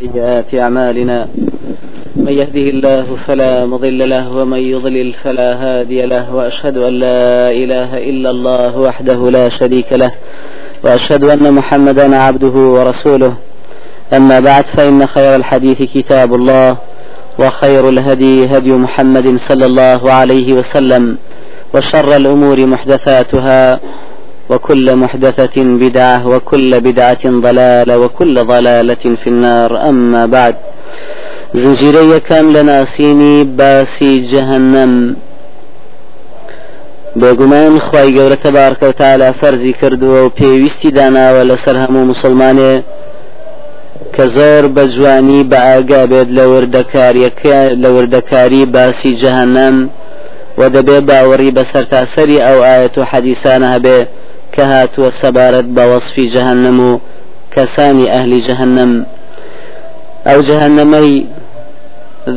سيئات أعمالنا. من يهده الله فلا مضل له ومن يضلل فلا هادي له وأشهد أن لا إله إلا الله وحده لا شريك له وأشهد أن محمدا عبده ورسوله. أما بعد فإن خير الحديث كتاب الله وخير الهدي هدي محمد صلى الله عليه وسلم وشر الأمور محدثاتها وكل محدثة بدعة وكل بدعة ضلالة وكل ضلالة في النار. أما بعد زنجيرية كان لناسيني باسي جهنم. بێگومان خی گەورە تەبارکە و تالا فەرزی کردووە و پێویستی داناوە لەسەر هەموو مسلمانێ کە زۆر بە جوانی بە ئاگا بێت لە وردەکاریەکە لە وردەکاری باسی جەهنم و و کە هاتووە سەبارەت بە وەصفی جەهنم و کەسانی ئەهلی جەهنم ئەو جەهنمەی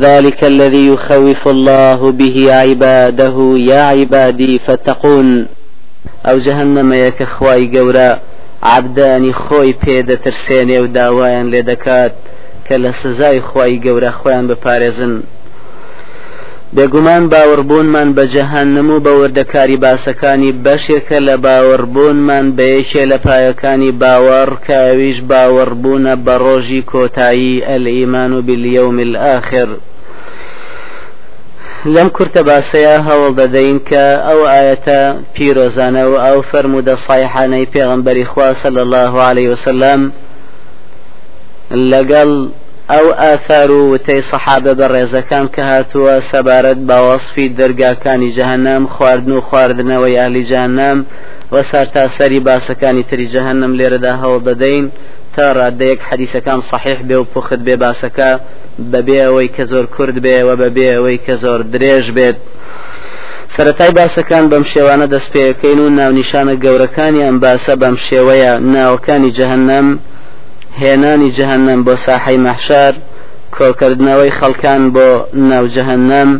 ذلك الذي يخوف الله به عباده يا عبادي فاتقون جەهنمەیە کە خوای گەورە عبدانی خۆی پێدەترسێنێ و داوایان لێ دەکات کە لە سزای خوای گەورە خۆیان بێگومان باوەڕبوونمان بە جەهەنم و بە وردەکاری باسەکانی بەشێکە لە باوەڕبوونمان بە یەکێ لە پایەکانی باوەڕ کە ئەویش باوەڕبوونە بە ڕۆژی کۆتایی الإيمان باليوم الآخر لەم کورتە باسەیە هەوڵ دەدەین کە ئەو ئاەتە پیرۆزانە و ئەو فەرموودە سایحانەی پێغمبەری خواسە لە الله عليه وسلم لەگەڵ ئەو ئاثار و وتەی سەحابە بە ڕێزەکان کە هاتووە سەبارەت باوەصفی دەرگاکانی جەهنم خواردن و خواردنەوەی ئالی جانام وە سارتاسەری باسەکانی تری جەهنم لێرەدا هەوڵ دەدەین تا ڕادەیەک حەدیسەکان صحیح بێ و پوخت بێ باسەکە بەبێ ئەوەی کە زۆر کورد بێ و بەبێ ئەوەی کە زۆر درێژ بێت. سەتای باسەکان بەم شێوانە دەست پێەکەین و ناونیشانە گەورەکانی ئەم باسە بەم شێوەیە ناوەکانی جەهنم هێنانی جەهنم بۆ ساحەی مەحشار کۆکردنەوەی خەڵکان بۆ ناوجەهنم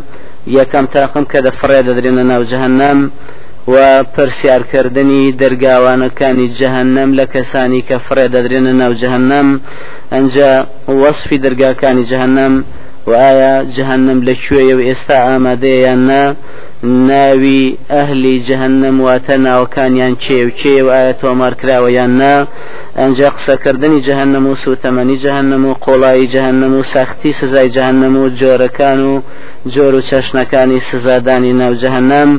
یەکەم تاقم کە دەفڕێ دەدرێنە ناوجەهنم و پرسیارکردنی دەرگاوانەکانی جەهنم لە کەسانی کە فڕێ دەدرێنە ناوجەهنم ئەنجا وەصفی دەرگاکانی جەهنم و ئایا جەهنم لەکوێیە و ئێستا ئامادەیان نا؟ ناوی ئەهلی جەهنم واتە ناوەکانیان چێ و و ئایا تۆمارکراوەیان نا ئەنجا قسەکردنی جەهنم و سوتەمەنی جەهنم و قۆڵایی جەهنم و ساختی سزای جەهنم و جۆرەکان و جۆر و چەشنەکانی سزادانی ناو جەهنم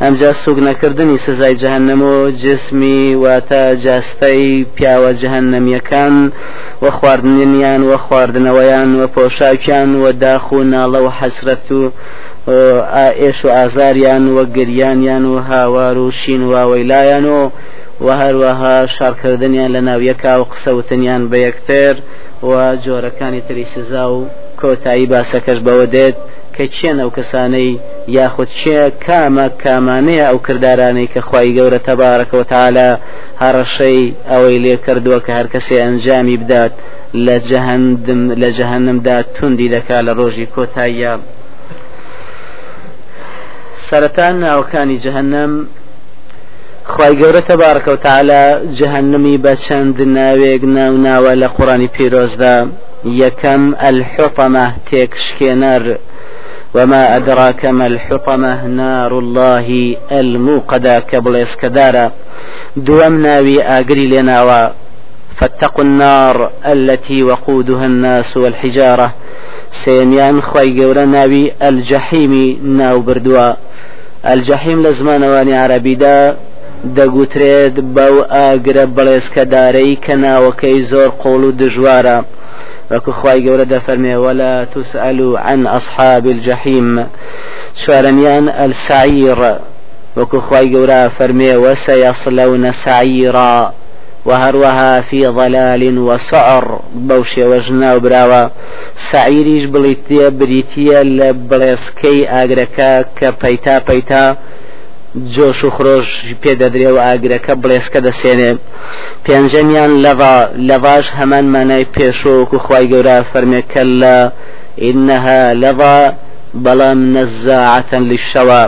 ئەمجا سوگ نەکردنی سزای جەهنم و جسمی واتە جاستەی پیاوە جەهنەمیەکان وە خواردنیان وە خواردنەوەیان وە پۆشاکیان وە داخ و ناڵە و حەسرەت و ئێش و ئازاریان وە گریانیان و هاوار و شین واوەیلایەن و و هەروەها شارکردنیان لە ناویەکە و قسەوتنیان بە یەکتر و جۆرەکانی تری سزا و کۆتایی باسەکەش بەوە دێت کە چێن ئەو کەسانەی یاخود چێ کامە کامانەیە ئەو کردارانەی کە خی گەورە تەبارەکەەوە تاالە هەڕەشەی ئەوەی لێ کردووە کە هەر کەسێ ئەنجامی بدات لە جەهندم لە جەهنمدا توندی دەکا لە ڕۆژی کۆتاییە سەرەتا ناوەکانی جەهنم خی گەورە تەبارەکە و تاالە جەهنمی بە چەند ناوێک ناو ناوە لە قوڕانی پیرۆزدا. یەکەم الحطمە تێکشکێنەر. وما أدراك ما الحطمة؟ نار الله الموقدة كبليس كدارا دوام ناوي آقري لناوا فاتقوا النار التي وقودها الناس والحجارة. سيميان خوي قورا ناوي الجحيم ناو بردوا الجحيم لزمان واني عربي دا دەگوترێت بەو ئاگرە بەڵێزکەدارەی کە ناوەکەی زۆر قۆڵ و دژوارە. وەکو خی گەورە دەفەرمێ ولا تسأل عن أصحاب الجحيم. شوارەمیان السعير وەکو خی گەورە فەرمێ وسيصلون سعيرا. وهروها في ضلال وسعر بوشي وجنا وبراوة سعيريش بليتيا بريتيا لبلسكي اغركا كبيتا بيتا جۆش و خرۆژ پێدەدرێ و ئاگرەکە بڵێسکە دەسێنێ. پێنجەمیان لەڤا لەڤاش هەمان مانای پێشۆک و خی گەورە فەرمێکە لە ئینەها لەڤا بەڵام نەزاعەتەن للشەوە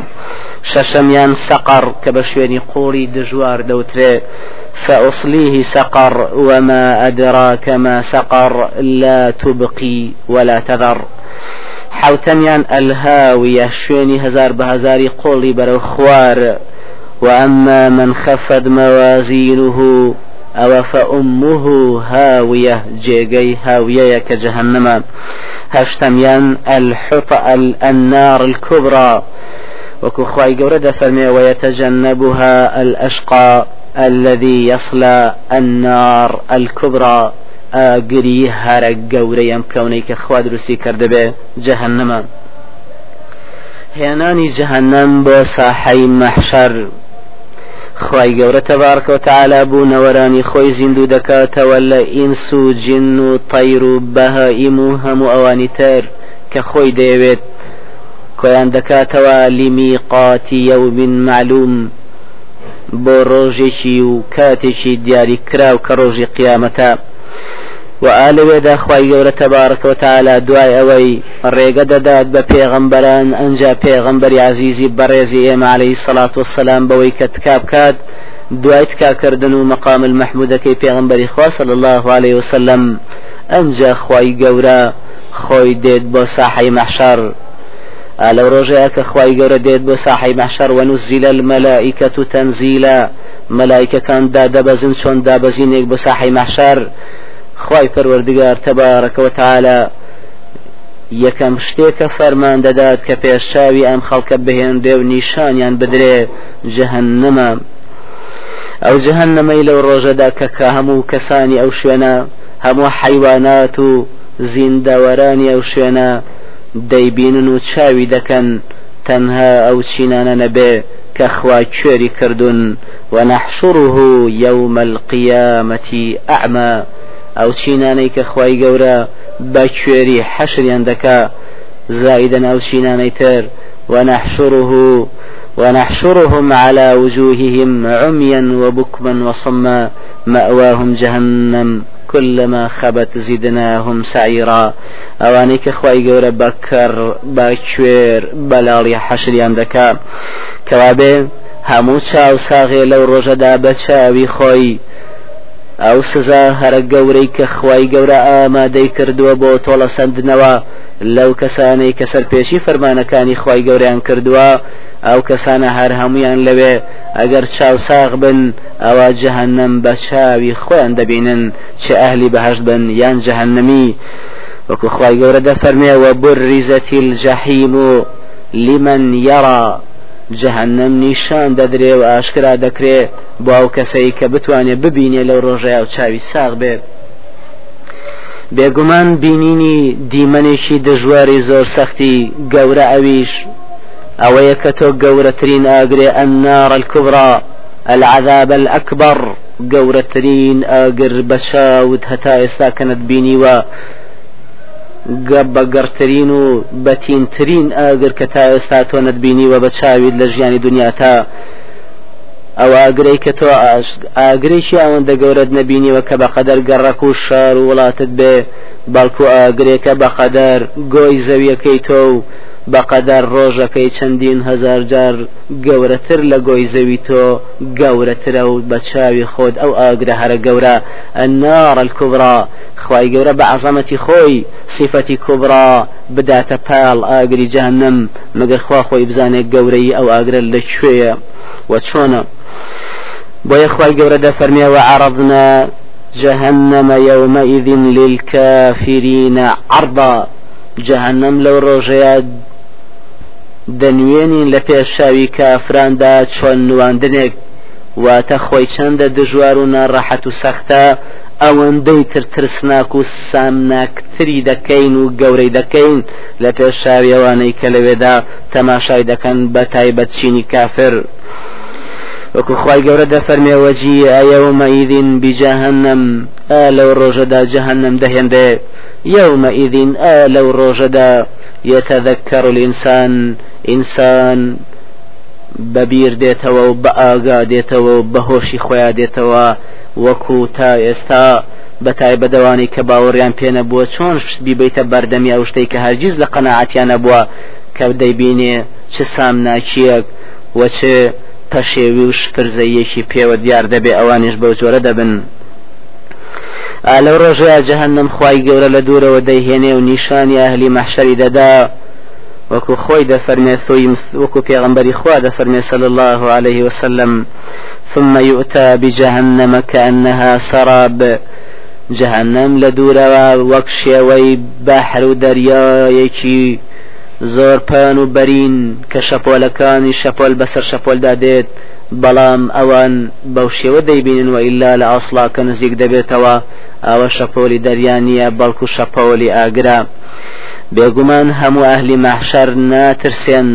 شەشەمیان سەقەر کە بە شوێنی قوڵی دژوار دەوترێ وما أدراك ما سقر. لا تبقي ولا تذر. حوتنيان الهاوية شويني هزار بهزاري قولي برو خوار وأما من خفت موازينه أو فأمه هاوية جيجي هاوية كجهنم هشتميان الحط النار الكبرى وكو خواي فرمي ويتجنبها الأشقى الذي يصلى النار الكبرى ئاگری هەرە گەورەیەم کەونەی کە خوا دروستی کردبێ جەهنەمە. هێنانی جەهنم بۆ خی گەورە تەبارکە و نەوەرانی خۆی زیندوو دەکاتەوە لە ئینس جن و تەیر و بەهائیم و هەموو ئەوانی تر کە خۆی دەیەوێت. کۆیان دەکاتەوە لیمیقاتی یەومین معلوم بۆ ڕۆژێکی و کاتێکی دیاری کراو کە ڕۆژی قیامەتە. و ئالەوێدا خی گەورە تەبارەکەەوە تالا دوای ئەوەی ڕێگە دەدات بە پێغەمبەران ئەنج پێغەمبەری عزیزی بەڕێزی ئێمە عليهەی سەڵات و سەسلام بەوەی کە تکاب کات دوای تکاکردن و مقام المەحمودەکەی پێغمبەری خوا صلی الله عليه وسلم. ئەنجا خی گەورە خۆی دێت بۆ ساحەی مەحشار لەو ڕۆژەیە کە خی گەورە دێت بۆ ساحی مەحشەر وەنوزیل المەلائکە و تەنزیلە مەلایکەکان دادەبەزن چۆن دابەزینێک بۆ ساحی مەحشەر خی پەروەردگار تەبارەکەەوە تعاالە یەکەم شتێکە فەرمان دەدات کە پێشچاوی ئەم خەڵکە بهێندێ و نیشانیان بدرێ جەهنەمە. ئەو جەهنەمەی لەو ڕۆژەدا کە کە هەموو کەسانی ئەو شوێنە هەموو حیوانات و زینداوەرانی ئەو شوێنە دەیبینن و چاوی دەکەن تەنها ئەو چینانە نەبێ کە خوا کوێری کردوون. ونحشره يوم القيامة أعمى. ئەو چینانەی کە خی گەورە بە کوێری حەشریان دەکا زائدا ئەو چینانەی تر ونحشره ونحشرهم على وجوههم عميا وبكما وصما مأواهم جهنم كلما خبت زدناهم سعيرا خی گەورە بەکەر بە کوێر بەلاڵی حەشریان دەکا کەوابێ هەموو چاو ساغێ لەو ڕۆژەدا بە چاوی ئەو سزا هەرە گەورەی کە خی گەورە ئامادەی کردووە بۆ تۆڵە سندنەوە لەو کەسانەی کە سەرپێشی فەرمانەکانی خی گەوریان کردووە ئەو کەسانە هەر هەمویان لەوێ ئەگەر چاوساغ بن ئەوە جەهنم بە چاوی خۆیان دەبینن چه ئەهلی بەهشت بن یان جەهنمی وەکو خی گەورە دەفەرمێەوە بڕیزەتی الجەحیم و لمن یڕا جەهنم نیشان دەدرێ و ئاشکرا دەکرێ. بۆ ئەو کەسەی کە بتوانێت ببینێ لەو ڕۆژەیە و چاوی ساغ بێت بێگومان بینینی دیمەنێکی دژواری زۆر سەختی گەورە ئەویش. ئەوەیە کە تۆ گەورەترین ئاگرێ ئەنار الكبرى العذاب الأكبر. گەورەترین ئاگر بەشاوت هەتا ئێستا کەنت بینیوە. بەگەرترین و بەتینترین ئاگر کە تا ئێستا تۆ نەتبینیوە بە چاویت لە ژیانی دنیا تا. ئەو ئاگرەی کە تۆ ئاگرێکی ئەوەندە گەورەت نەبینیوە کە بەقەدەر گەڕەک و شار و وڵاتت بێ بەڵکو ئاگرێکە بەقەدەر گۆی زەویەکەی تۆ و بەقەدەر ڕۆژەکەی چەندین هزار جار گەورەتر لە گۆی زەوی تۆ گەورەترە و بە چاوی خۆت ئەو ئاگرە هەرە گەورە. ئەنار الکوبرا خی گەورە بە عزەمەتی خۆی سیفەتی کوبرا بداتە پاڵ ئاگری جهنم مەگەر خوا خۆی بزانێت گەورەی ئەو ئاگرە لەکوێیە و چۆنە؟ بۆیە خی گەورە دەفەرمێ و عرضنا جهنم يومئذ للكافرين عرضا. جهنم لو ڕۆژەیە دەنوێنین لە پێشاوی کافراندا چۆن نواندنێک. واتە خۆی چەندە دژوار و ناڕەحەت و سەختە ئەوەندەی تر ترسناک و سامناکتری دەکەین و گەورەی دەکەین لە پێشاویەوانەی کە لەوێدا تەماشای دەکەن بە تایبەت چینی کافر. وەکو خی گەورە دەفەرمێ وەجی ئەومەئیدین بجەهنم ئا لەو ڕۆژەدا جەهنم دەهێندێ. يومئذ آ لو رجدا يتذكر الإنسان إنسان بەبیر دێتەوە و بە ئاگا دێتەوە تا ئێستا بە تایبەدەوانی کە باوەڕیان پێنە بووە چۆن بیبیتە بەردەمی ئەو شتەی کە هەرگیز لە قەنەعاتیانە بووە کە دەیبینێ چ سامناکیەک و چ پەشێوی و شپرزەیەکی پێوە دیار دەبێ ئەوانش بەو جۆرە دەبن لەو ڕۆژەیە جەهنم خی گەورە لە دوورەوە دەیهێنێ و نیشانی ئەهلی مەحشەری دەدا وەکو خۆی دەفەرمێ ثۆی وەکو پێغمبەری خوا دەفەرمێ صلى الله عليه وسلم. ثم يؤتى بجهنم كأنها سراب. جهنم لدورا وەک شێوەی بەحر و دەریایەکی زۆر پان و بەرین کە شەپۆلەکانی شەپۆل بەسەر شەپۆلدا دێت بەڵام ئەوان بەو شێوە دەیبینن و ئللا لە ئاسڵاکە نزیک دەبێتەوە ئەوە شەپۆلی دەریانیە بەڵکو شەپۆلی ئاگرا. بێگومان هەموو ئەهلی مەحشەر ناترسێن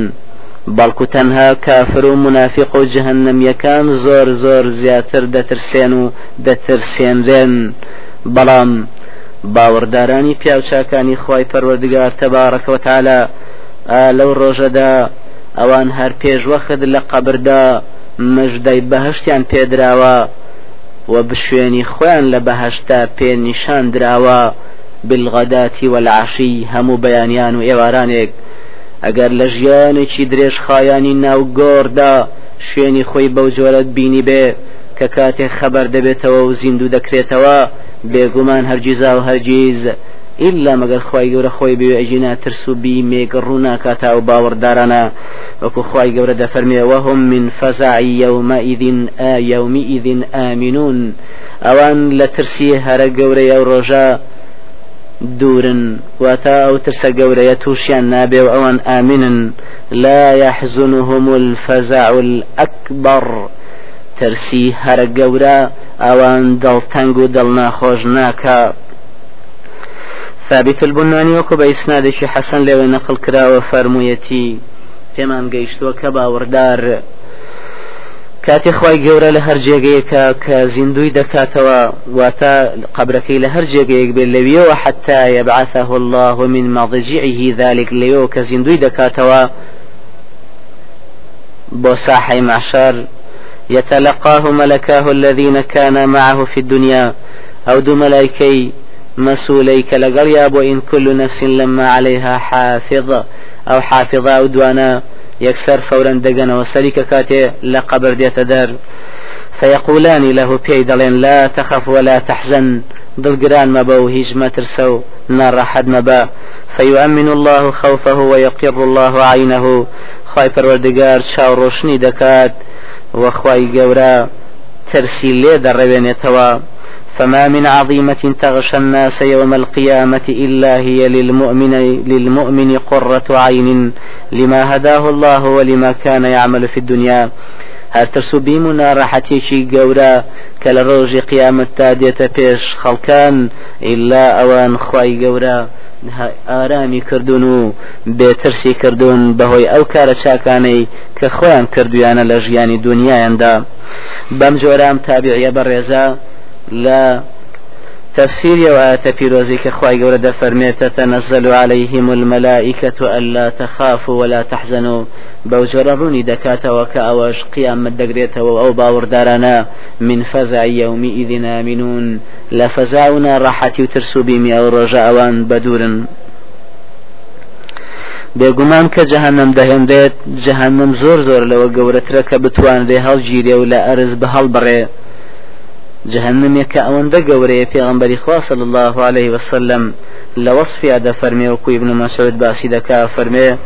بەڵکو تەنها کافر و منافق و جهنمیەکان زۆر زۆر زیاتر دەترسێن و دەترسێنرێن. بەڵام باوەڕدارانی پیاوچاکانی خی پەروەردگار تەبارەکەەوە تاالە لەو ڕۆژەدا ئەوان هەر پێشوەخت لە قەبردا مژدەی بەهشتیان پێدراوە و بشوێنی خۆیان لە بەهشتا پێ نیشان دراوە بالغەداتی وەلعاشی هەموو بەیانیان و ئێوارانێک. ئەگەر لە ژیانێکی درێژ خایانی ناو گۆڕدا شوێنی خۆی بەو جۆرەت بینی بێ کە کاتێک خەبەر دەبێتەوە و زیندوو دەکرێتەوە بێگومان هەرگیزا و هەرگیز إلا مگر خواهی گەورە خۆی بێ ئەجینا ترس و بی مێگەڕوو ناکاتا و باوەڕدارانە وەکو خواهی گەورە دەفەرمێ وهم من فەزعی یومئذ یومئذ ئامنون ئەوان لە ترسی هەرە گەورەی ئەو ڕۆژە دوورن واتا ئەو ترسە گەورەیە تووشیان نابێ و ئەوان لا يحزنهم الفزع الأكبر. ترسی هەرە گەورە ئەوان دڵتەنگ و دڵناخۆش ناکە ثابت البناني وكو بإسنادش حسن لو نقل كرا وفرمويتي پێمان گەیشتووە کە باوەڕدار کاتی خی گەورە لە هەر جێگەیەکە کە زیندوی دەکاتەوە واتە قبرەکەی لە هەر جێگەیەک يبعثه الله من مضجعه ذلك لەوە کە زیندوی ساحەی معشار. يتلقاه ملكاه الذين كان معه في الدنيا أو دو ملائكي مسؤولي كالقر يابو إن كل نفس لما عليها حافظ أو حافظة أو دوانا يكسر فورا دقنا وسلك كاتي لقبر ديت دار. فيقولان له بيدلين لا تخف ولا تحزن. دلقران مبو هيج ما ترسو نار حد مبا فيؤمن الله خوفه ويقر الله عينه. خواي پروردگار شاو روشني دكات وخواي قورا ترسي لي دروينيتوا فما من عظيمة تغشى الناس يوم القيامة إلا هي للمؤمن, للمؤمن قرة عين لما هداه الله ولما كان يعمل في الدنيا. هەر ترسو بیم و ناڕەحەتێکی گەورە کە لە ڕۆژی قیامەتتا دێتە پێش خەڵکان ئللا ئەوان خی گەورە ئارامی کردوون و بێترسی کردوون بەهۆی ئەو کارە چاکانەی کە خۆیان کردویانە لە ژیانی دنیایاندا بەم جۆرام تابعە بە ڕێزە لە تفسير وآية بيروزي كخواي قولة فرميت تنزل عليهم الملائكة ألا تخافوا ولا تحزنوا. بوجر روني دكات وكأوش قيام الدقرية أو باور دارنا من فزع يومئذ آمنون. لفزعنا راحتي وترسو بيمي أو رجاوان بدور بێگومان کە جەهنم دەهێنرێت جەهنم زۆر زۆر لەوە گەورەترە کە بتوانرێ هەڵگیرێ و لە ئەرز بە هەڵبڕێ جهنمێکە ئەوەندە گەورەیە پێغمبەری خوا صلی الله عليه وسلم لوصف هذا فرمي وكو ابن مسعود باسي دكا فرمي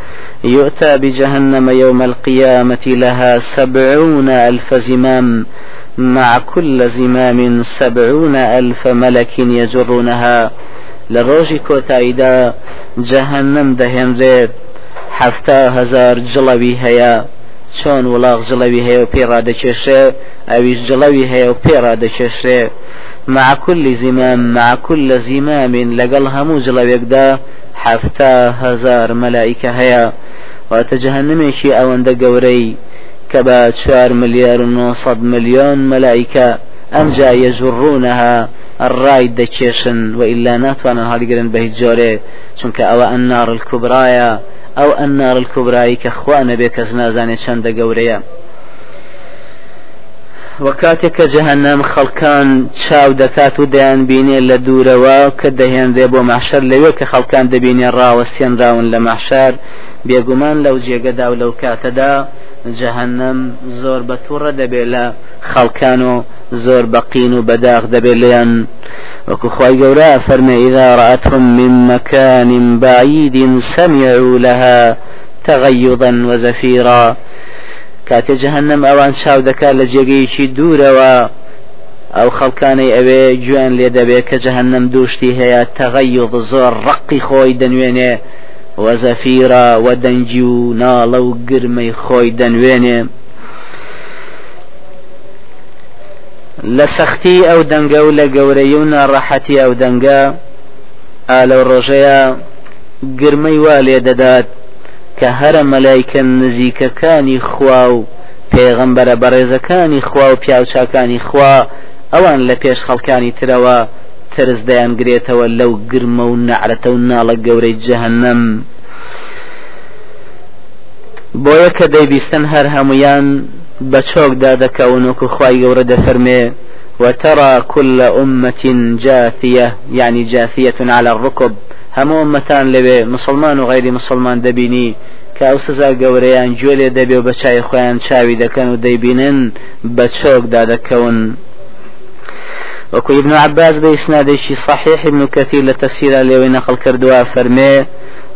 يؤتى بجهنم يوم القيامة لها سبعون ألف زمام مع كل زمام سبعون ألف ملك يجرونها لە ڕۆژی کۆتاییدا جەهنم دەهێنرێت حەفتا هەزار جڵەوی هەیە چۆن وڵاغ جڵەوی هەیە و پێڕا دەکێشێ ئەویش جڵەوی هەیە و پێڕا دەکێشێ مع كل زمام مع كل زمام لەگەڵ هەموو جڵەوێکدا حفتا هزار مەلایکە هەیە. واتە ئەوەندە گەورەی کە بە چوار ملیار و 900 ملیۆن مەلایکە ئەمجا یەژڕونەها ڕای دەکێشن و ئللا ناتوانن هەڵگرن بە هیچ جۆرێ چونکە ئەوە ئەنار الکوبرایە ئەو ئەنار الکوبرایی کە خوا نەبێ کەس نازانێت چەندە گەورەیە وەکاتێک کە جەهنم خەڵکان چاو دەکات و دەیان بینێ لە دوورەوە کە دەهێنرێ بۆ مەحشەر لەوێ کە خەڵکان دەبینێ ڕاوەستێنراون لە مەحشار بێگومان لەو جێگەدا و لەو کاتەدا جەهنم زۆر بە تووڕە دەبێت لە خەڵکان و زۆر بەقین من مكان بعيد سمعوا لها تغيظا وزفيرا. کاتێ جەهنم ئەوان چاو دەکات لە جێگەیەکی دوورەوە. ئەو خەڵکانەی ئەوێ گوێن لێ دەبێت کە جەهنم دووشتی هەیە تەغەیض زۆر ڕقی خۆی دەنوێنێ وەزەفیرە وە دەنجی و ناڵە و گرمەی خۆی دەنوێنێ. لە سەختی ئەو دەنگە و لە گەورەی و ناڕەحەتی ئەو دەنگە ئالە ڕۆژەیە گرمەی وا لێ دەدات. کە هەرە مەلایکە نزیکەکانی خوا و پێغەمبەرە بەڕێزەکانی خوا و پیاوچاکانی خوا ئەوان لە پێش خەڵکانی ترەوە ترس دەیان گرێتەوە لەو گرمە و نەعرەتە و ناڵە گەورەی جەهنم. بۆیە کە دەیبیستن هەر هەمویان بە چۆکدا دەکەون وەکو خی گەورە دەفەرمێ وترى كل أمة جاثية يعني جاثية على الركب هەموو ئەمەتان لەوێ مسلمان و غیری مسلمان دەبینی کە ئەو سزا گەورەیان گوێ لێ دەبێ و بە چای خۆیان چاوی دەکەن و دەیبینن بە چۆکدا دەکەون وكو ابن عباس بإسنادش صحيح ابن كثير لتفسير لوي نقل كردوا فرمي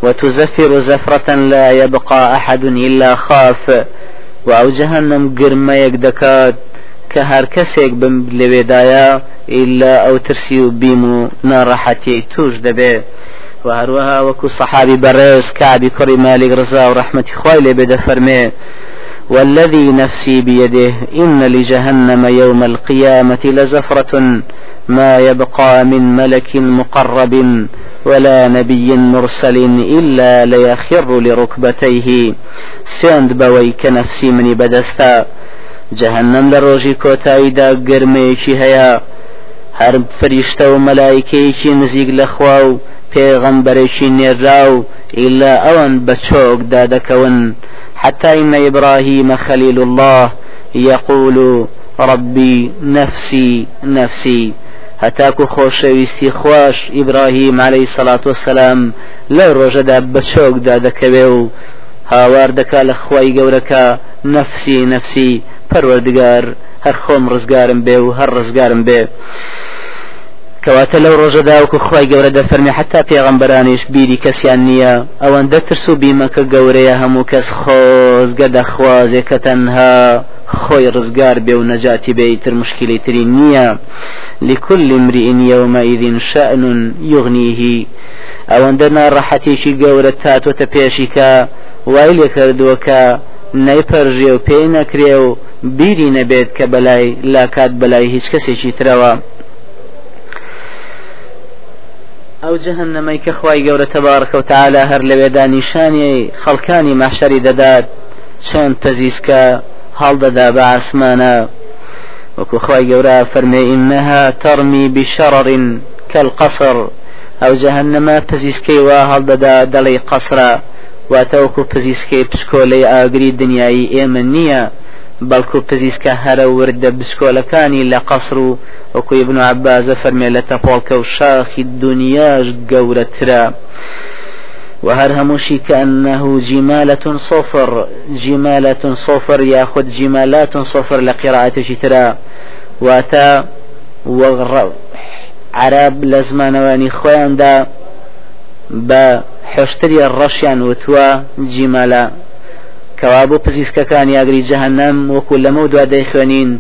وتزفر زفرة لا يبقى أحد إلا خاف. وأو جهنم قرما يقدكات كهر كسيك بم لويدايا إلا أو ترسي بيمو نارحتي توش دبي وهروها وكو صحابي برز كعبي كري مالك رزا ورحمة خوالي بدا فرمي. والذي نفسي بيده إن لجهنم يوم القيامة لزفرة ما يبقى من ملك مقرب ولا نبي مرسل إلا ليخر لركبتيه. سند بوي كنفسي مني بدستا. جهنم لروجي كوتايدا قرميشي هيا هەر فریشتە و مەلایکەیەکی نزیک لەخوا و پێغەمبەرێکی نێرا و ئیلا ئەوان بە چۆکدا دەکەون حتى إن إبراهيم خليل الله يقول ربي نفسي نفسي هەتاکو خۆشەویستی خوش ئیبراهیم عليه سلاات وسلام لەو ڕۆژەدا بە چۆکدا دەکەوێ و هاوار دەکا لە خی گەورەکە نفسی نفسی پەروەردگار هەر خۆم ڕزگارم بێ و هەر ڕزگارم بێ. کەواتە لەو ڕۆژەدا وکو خی گەورە دەفەرمی حتا پێغمبەرانیش بیری کەسیان نییە. ئەوەندە ترس و بیمەکە گەورەیە هەموو کەس خۆزگە دەخوازێ کە تەنها خۆی ڕزگار بێ و نەجاتی بێتر مشکلی تری نییە. لكل امرئ يومئذ شأن يغنيه ئەوەندە ناڕەحەتێکی گەورە تاتۆتە پێشیکە وای لێ کردووەکە نەیپەرژێ و پێی نەکرێ و بیری نەبێت کە بەلای لاکات بەلای هیچ کەسێکی ترەوە. ئەو جەهنەمەی کە خی گەورە تەبارکە و تعالا هەر لەوێدا نیشانی خەڵکانی مەحشەری دەدات چەند پەزیسکە هەڵدەدا بە ئاسمانە. وەکو خی گەورە فەرمێ ئینەها تەڕمی بشەڕڕ کەلقەسر ئەو جەهنەمە پزیسکەی وا هەڵدەدا دەڵی قەسرە. واتەوەکو پزیسکەی پشکۆلەی ئاگری دنیایی ئێمە نییە بەڵکو پزیسکە هەرە وردە بسکۆلەکانی لە قەسر و وەکوی ابن عبازە فەرمێ لە تەپۆڵکە و شاخی دنیاش گەورەترە وهر هموشي كأنه جمالة صفر جمالة صفر ياخذ جمالات صفر لقراءة شترا واتا وغر عرب لزمانواني خوان دا بە حشتری ڕەشیان وتووە جیمالە کەوابوو پزیسکەکانی ئاگری جەهنەم وەکو لەمە و دوا دەیخوێنین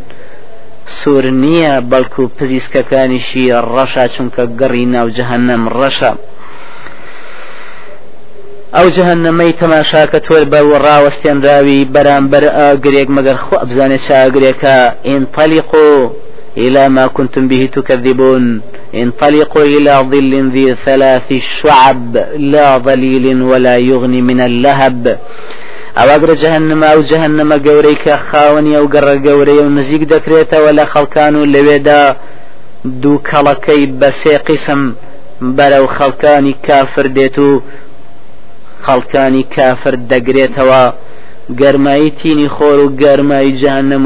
سوور نییە بەڵکو پزیسکەکانیشی ڕەشا چونکە گەڕی ناو جەهنەم ڕەشە. ئەو جەهنەمەی تەماشاکە تۆر بە ڕاوەستێنراوی بەرامبەر ئاگرێک مەگەر خۆ ئەبزانێت چاگرێکە. ئینطەلیقوا إلى ما كنتم به تكذبون. انطلقوا إلى ظل ذي ثلاث شعب لا ظليل ولا يغني من اللهب. ئەواگرە جەهنم ئەو جەهنمە گەورەی کە خاوەنی ئەو گەڕە گەورەی و نزیک دەکرێتەوە لە خەڵکان و لەوێدا دوو کەڵەکەی بە سێ قیسم بەرەو خەڵکانی کافر دێت و خەڵکانی کافر دەگرێتەوە گەرمایی تینی خۆر و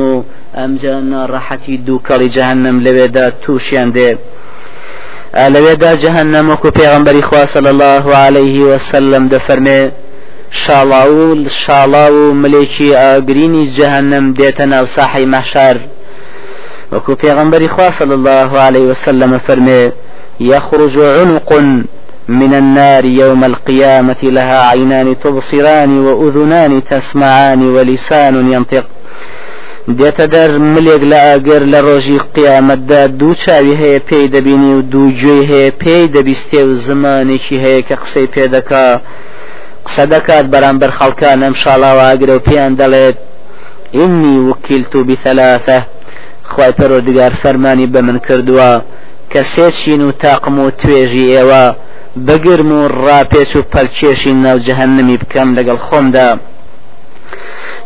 و ئەمجا ناڕەحەتی دووکەڵی جەهنم لەوێدا تووشیان دێ لەوێدا جەهنم وەکو پێغمبەری خوا صلی الله عليه وسلم دەفەرمێ شاڵا و شاڵا و ملێکی ئاگرینی جەهنم دێتە ناو ساحی مەحشار وەکو پێغمبەری خوا صلی الله عليه وسلم فەرمێ يخرج عنق من النار يوم القيامة لها عينان تبصران وأذنان تسمعان ولسان ينطق دێتە دەر ملێک لە ئاگەر لە ڕۆژی قیامەتدا دوو چاوی هەیە پێی دەبینی و دوو گوێی هەیە پێی دەبیستێ و زمانێکی هەیە کە قسەی پێدەکا قسە دەکات بەرامبەر خەڵکان ئەم شاڵاوە ئاگرە و پێیان دەڵێت ئینی وکیلت و بثەلاثە خی پەرۆردگار فەرمانی بە من کردووە کە سێچین و تاقم و توێژی ئێوە بگرم و ڕاپێچ و پەرچێشی ناو جەهنمی بکەم لەگەڵ خۆمدا.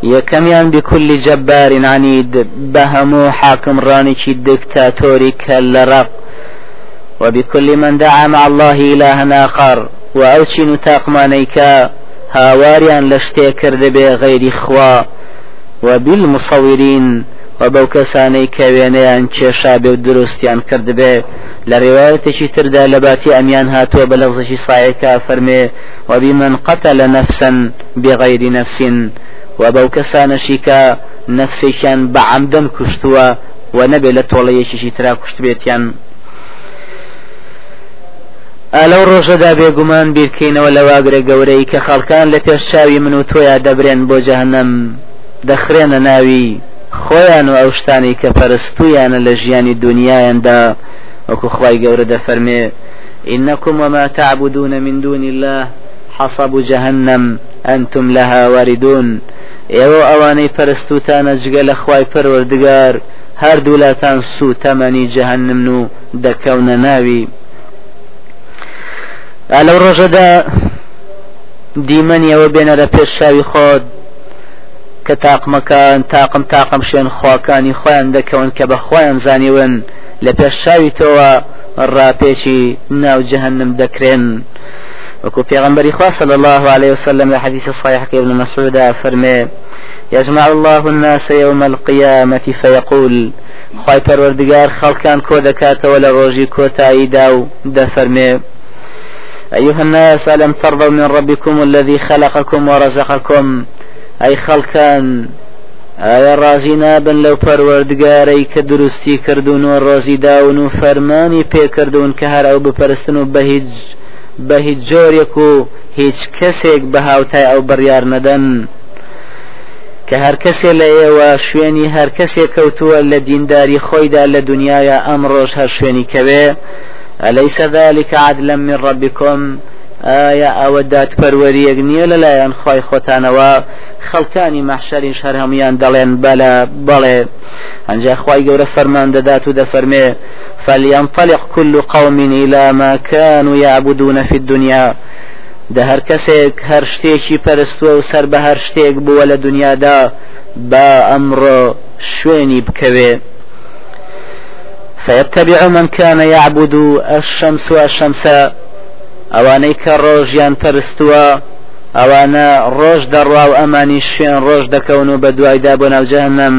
یەکەمیان بكل جبار عنيد بهمو حاكم رانيشي دكتاتوري كالرق. وبكل من دعا مع الله إلها آخر وأوشي تاقمانيكا هاواريان لشتي كرد غير خوا وبالمصورين وبو کەسانەی کەوێنەیان کێشا بێ و دروستیان کرد بێ لە ڕێوایەتێکی تردا لەباتی ئەمیان هاتووە بە لەغزشی سایەکە فەرمێ وبی من قتل نفسا بغير نفس و بەو کەسانەشی کە نەفسێکیان بە عەمدەن کوشتووە و نەبێ لە تۆڵەیەکیشی ترا کوشت بێتیان ئەلەو ڕۆژەدا بێگومان بیرکەینەوە لە واگرە گەورەی کە خەڵکان لە پێش چاوی من و تۆیا دەبرێن بۆ جەهنەم. دەخرێنە ناوی خۆیان و ئەو شتانی کە پەرستویانە لە ژیانی دنیایاندا. وەکو خی گەورە دەفەرمێ إنكم وما تعبدون من دون الله حصب جهنم أنتم لها واردون. ئێوە ئەوانەی پەرستوتانە جگە لە خوای پەروەردگار هەردوو لاتان سوو تەمەنی جەهنم و دەکەونە ناوی. لەو ڕۆژەدا دیمەنیەوە بێنەرە پێش شاوی خۆت کە تاقمەکان تاقم تاقم شوێن خواکانی خۆیان دەکەون کە بە خۆیان زانیون. لە پێش چاوی تۆوە ڕاپێچی ناو جەهنم دەکرێن. وەکو پێغەمبەر خوا صلى الله عليه وسلم لە حديث الصحيح ابن مسعود فەرمێ يجمع الله الناس يوم القيامة فيقول خوای پەروەردگار خەڵکان کۆ دەکات وە لە ڕۆژی کۆتاییدا و دەفەرمێ أيها الناس ألم ترضوا من ربكم الذي خلقكم ورزقكم؟ ئەی خەڵکان ئایا ڕازی نابن لەو پەروەردگارەی کە دروستی کردوون و ڕۆزی داون و فەرمانی پێکردوون کە هەر ئەو بپەرستن بە هیچ جۆرێک و هیچ کەسێک بە هاوتای ئەو بڕیار نەدەن. کە هەر کەسێ لە ئێوە شوێنی هەر کەسێک کەوتووە لە دینداری خۆیدا لە دنیاە ئەم ڕۆژ هەر شوێنی کەوێ. ئەلەیس ذلك عدلا من ربكم؟ ئایا ئەوە دادپەروەریەک نییە لەلایەن خی خۆتانەوە؟ خەڵکانی مەحشەری شەر هەمویان دەڵێن بەلە بەڵێ. ئەنجا خی گەورە فەرمان دەدات و دەفەرمێ فلينطلق كل قوم إلى ما كانوا يعبدون في الدنيا. ده هەر کەسێک هەر شتێکی پەرستووە و سەر بە هەر شتێک بووە لە دنیادا با ئەمڕۆ شوێنی بکەوێ. فيتبع من كان يعبد الشمس والشمس ئەوانەی کە ڕۆژیان پەرستووە ئەوانە ڕۆژ دەڕوا و ئەمانی شوێن ڕۆژ دەکەون و بە دوایدا بۆ ناوجەهنم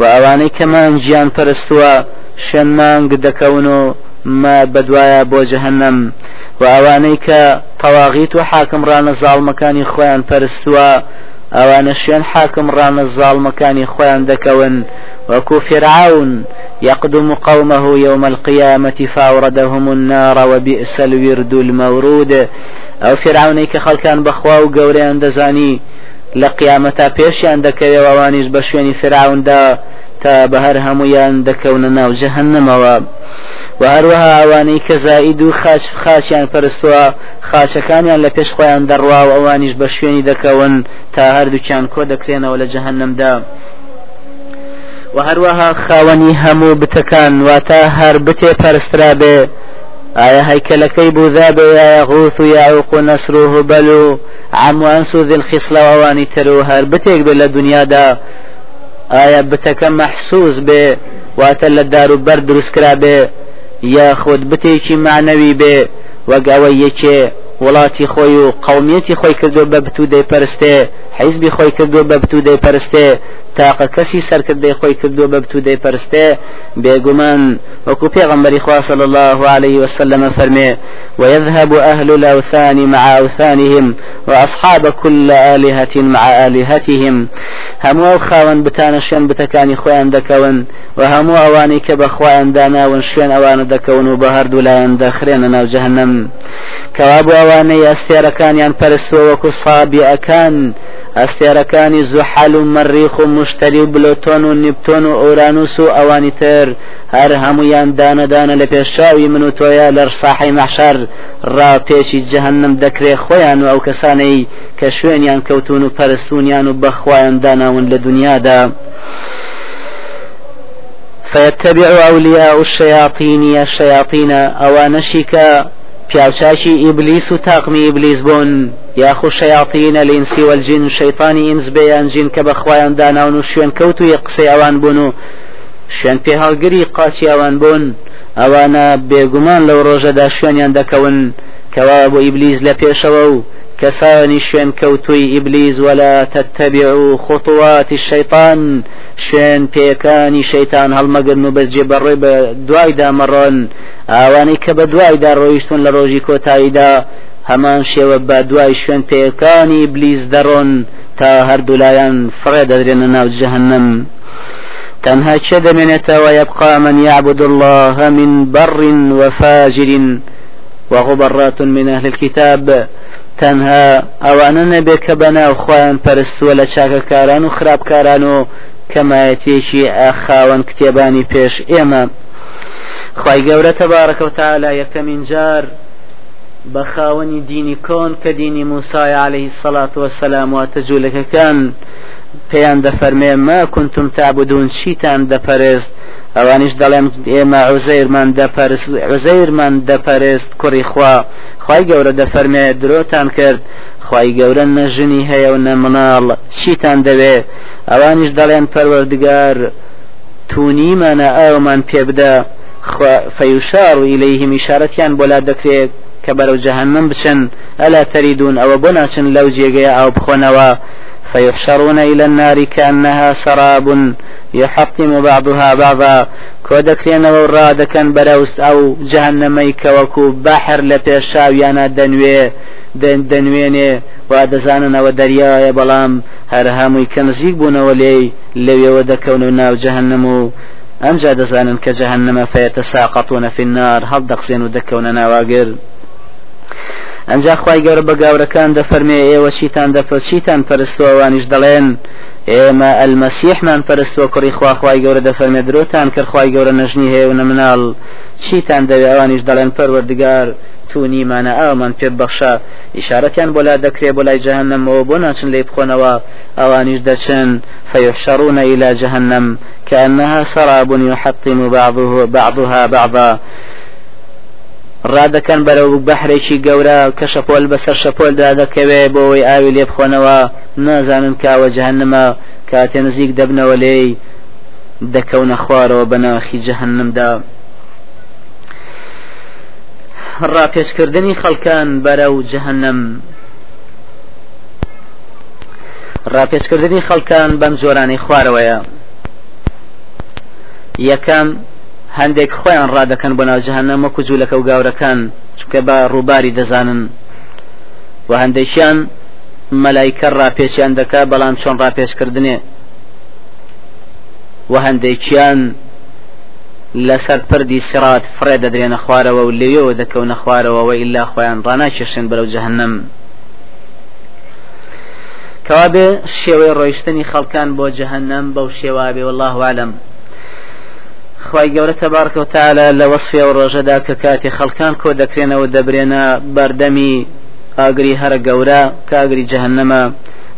و ئەوانەی کەمان گیان پەرستووە شوێن مانگ دەکەون و ما بەدوایە بۆ جەهنم و ئەوانەی کە تەواغیت و حاکمڕانە زاڵمەکانی خۆیان پەرستووە ئەوانە شوێن حاکم ڕانە زاڵمەکانی خۆیان دەکەون وەکو فرعون يقدم قومه يوم القيامة فأوردهم النار وبئس الورد المورود. أو فرعوني كخلكان بخوا وقوريان دزاني لقيامتا پێشیان دەکەوێ ئەوانیش بە شوێنی فراوندا تا بەهر هەمویان دەکەونە ناو جەهنمەوە و هەروەها ئەوانەی کە خاش خاچیان پەرستووە خاچەکانیان لە پێش خۆیان دەڕوا و ئەوانیش بە شوێنی دەکەون تا هەردووچیان کۆ دەکرێنەوە لە جەهنمدا و هەروەها خاوەنی هەموو بتەکان واتە هەر بتێ پەرسترا بێ. ئایا هەیکەلەکەی بوودا بێ یا غوث و یاعوق و نەسر و هوبەل و عموانس و ذل خیسڵەوەوانی تر و هەر بتێک بێ لە دنیادا. ئایا بتەکە مەحسوس بێ واتە لە دار یا خۆت بتێکی معنەوی بێ وەک ئەوە یەکێ وڵاتی خۆی و قومیەتی خۆی کردو بە بتو دەی پەرستێ حیزبی خۆی کردو بە بتو دەی پەرستێ تاقە کەسی سەرکردەی خۆی کردو بە بتو دەی پەرستێ بێگومان وەکو پێغەمبەری خوا صلى الله عليه وسلم فرمي ويذهب أهل الأوثان مع أوثانهم وأصحاب كل آلهة مع آلهتهم. همو خاون بتان شوێن بتەکانی خۆیان دەکەون و هەموو ئەوانی کە بە خۆیان داناون شوێن ئەوانە دەکەون و بە هەردوو لایەن دەخرێنە ناو جەهنم. کەوا بۆ ئەوانەی ئەستێرەکانیان پەرستوە وەکو سابیەکان ئەستێرەکانی زوحال و و مشتری و بلۆتۆن و نیپتۆن و ئەورانوس و ئەوانی تر. هەر هەمویان دانەدانە لە پێشاوی من و تۆیە لە ڕساحی مەحشەر ڕا پێشی جەهنم دەکرێ خۆیان و ئەو کەسانەی کە شوێنیان کەوتون و پەرستونیان و بەخوایان داناون لە دنیادا. فيتبع أولياء الشياطين الشياطين أو نشك پیاوچاشی ئیبلیس و تاقمی ئیبلیس بوون. یاخو شەیاطین الإنسی والجن شەیطانی ئینس بێیان جین کە بە خۆیان داناون و شوێن کەوت و یە قسەی ئەوان بوون و شوێن پێ هەڵگری قاچی ئەوان بوون. ئەوانە بێگومان لەو ڕۆژەدا شوێنیان دەکەون کەوا بۆ ئیبلیس لە پێشەوە و كساني شين كوتوي إبليس ولا تتبعوا خطوات الشيطان. شين بيكاني شيطان هل مقرنو بس جبري بدواي دا مرون آواني كبدواي دا رويشتون لروجي كوتايدا همان شێوە بە دوای شوێن پێەکانی بلیز تا هەردوو لایەن فڕێ دەدرێنە ناو جهنم. تەنها چه دەمێنێتەوە يبقى من يعبد الله من بر وفاجر وغبرات من أهل الكتاب. تەنها ئەوانە نەبێ کە بەناو خۆیان پەرستووە لە چاکەکاران و خراپکاران و کەمایەتێکی ئاخاوەن کتێبانی پێش. ئێمە خی گەورە تەبارەکەوتا لە یەکەمین جار بە خاوەنی دینی کۆن کە دینی موسای عليهەی سەڵات وەسەلام واتە جوولەکەکان پێیان دەفەرمێ ما کنتم تابدون چیتان دەپەرست ئەوانیش دەڵێن ئێمە عوزەیرمان دەپەرست عوزەیرمان دەپەرست کوڕی خوا. خی گەورە دەفەرمێ درۆتان کرد. خی گەورە نەژنی هەیە و نە مناڵ. چیتان دەوێ؟ ئەوانیش دەڵێن پەروەردگار تونیمانە ئەومان پێ بدە. فەیوشار و ئیلەیهی میشارەتیان بۆ لا دەکرێت کە بەرەو جەهنم بچن. ئەلا تەریدون ئەوە بۆ ناچن لەو جێگەیە ئاو بخۆنەوە. فيحشرون إلى النار كأنها سراب يحطم بعضها بعضا. كودكرين وراد كان بروست أو جهنمي كوكو بحر لبيشاويانا دنوي دن دنويني وادزاننا ودريايا بلام. هر هاموي كنزيق بونا لي لو ودكون ناو جهنمو. أنجا دزانا كجهنم فيتساقطون في النار. هل دقسين ودكون ناواقر ئەنجا خی گەورە بە گاورەکان دەفەرمێ ئێوە چیتان دەپە چیتان پەرستوەوانیش دەڵێن؟ ئێمە ئەلمەسیحمان پەرستوە کوڕی خواخوای گەورە دەفەرمێ درۆتان کرد خی گەورە نەژنی هەیە و نەمناڵ. چیتان دەوێ ئەوانیش دەڵێن؟ پەروەردگار تونیمانە ئەومان پێ بەخشە ئیشارەتیان بۆ لا دەکرێت بۆ لای جەهنمەوە بۆ ناچن لێ بخۆنەوە. ئەوانیش دەچن فيحشرون إلى جهنم كأنها سراب يحطم بعضه بعضها بعضا. ڕادەکەن بەرەو بەحرێکی گەورە کە شەپۆل بەسەر شەپۆلدا دەکەوێ بۆەوەی ئاوی لێ بخۆنەوە. نازانن کاوە جەهنمە کاتێ نزیک دەبنەوە لێی دەکەونە خوارەوە بەناخی جەهنمدا ڕاپێشکردنی خەڵکان بەرەو جەهنم ڕاپێشکردنی خەڵکان بەم جۆرانی خوارەوەیە. یەکەم هەندێک خۆیان ڕادەکەن بۆ ناوجههنەمە کوجوولەکە و گاورەکان چکە بە ڕووباری دەزانن. و هەندێکیان مەلایکە ڕاپێچیان دەکا بەڵام چۆن ڕاپێشکردنێ و هەندێکیان لەسەر پردی سرات فرێ دەدرێنە خوارەوە و لێەوە دەکەونە خوارەوە و ئللا خۆیان ڕناکێشن بەرەو جەهنم کەوابێ شێوەی ڕۆیشتنی خەڵکان بۆ جەهنم بەو شێوابێ والله عالم. خی گەورە تەبارکە و تاالە لە وەصفی و ڕۆژەدا کە کاتی خەڵکان کۆ دەکرێنەوە دەبرێنە بەردەمی ئاگری هەرە گەورە کاگری جەهنەمە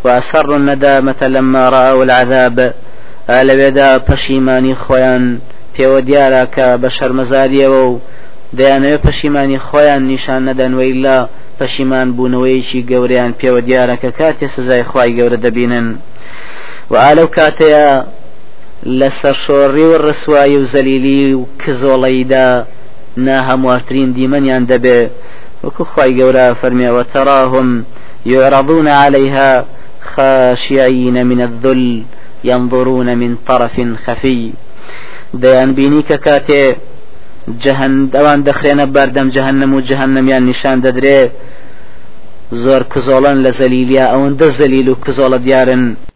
وأسر الندامة لما رأوا العذاب. لەوێدا پەشیمانی خۆیان پێوە دیارە کە بە شەرمەزاریەوە و دەیانەوێت پەشیمانی خۆیان نیشان نەدەنوەی لە پەشیمان بوونەوەیکی گەوریان پێوە دیارە کە کاتێ سزای خی گەورە دەبینن. و ئالەو کاتەیە لە سەرشۆڕی و ڕسوایی و زەلیلی و کزۆڵەیدا نا هەموارترین دیمەنیان دەبێ. وەکو خی گەورە فەرمیەوە تەڕاهم يعرضون عليها خاشعين من الذل ينظرون من طرف خفي دەیان بینی کە کاتێ ئەوان دەخرێنە بەردەم جەهنم و جەهنمیان نیشان دەدرێ. زۆر کزۆڵەن لە زەلیلیا ئەوەندە زەلیل کزۆڵە دیارن.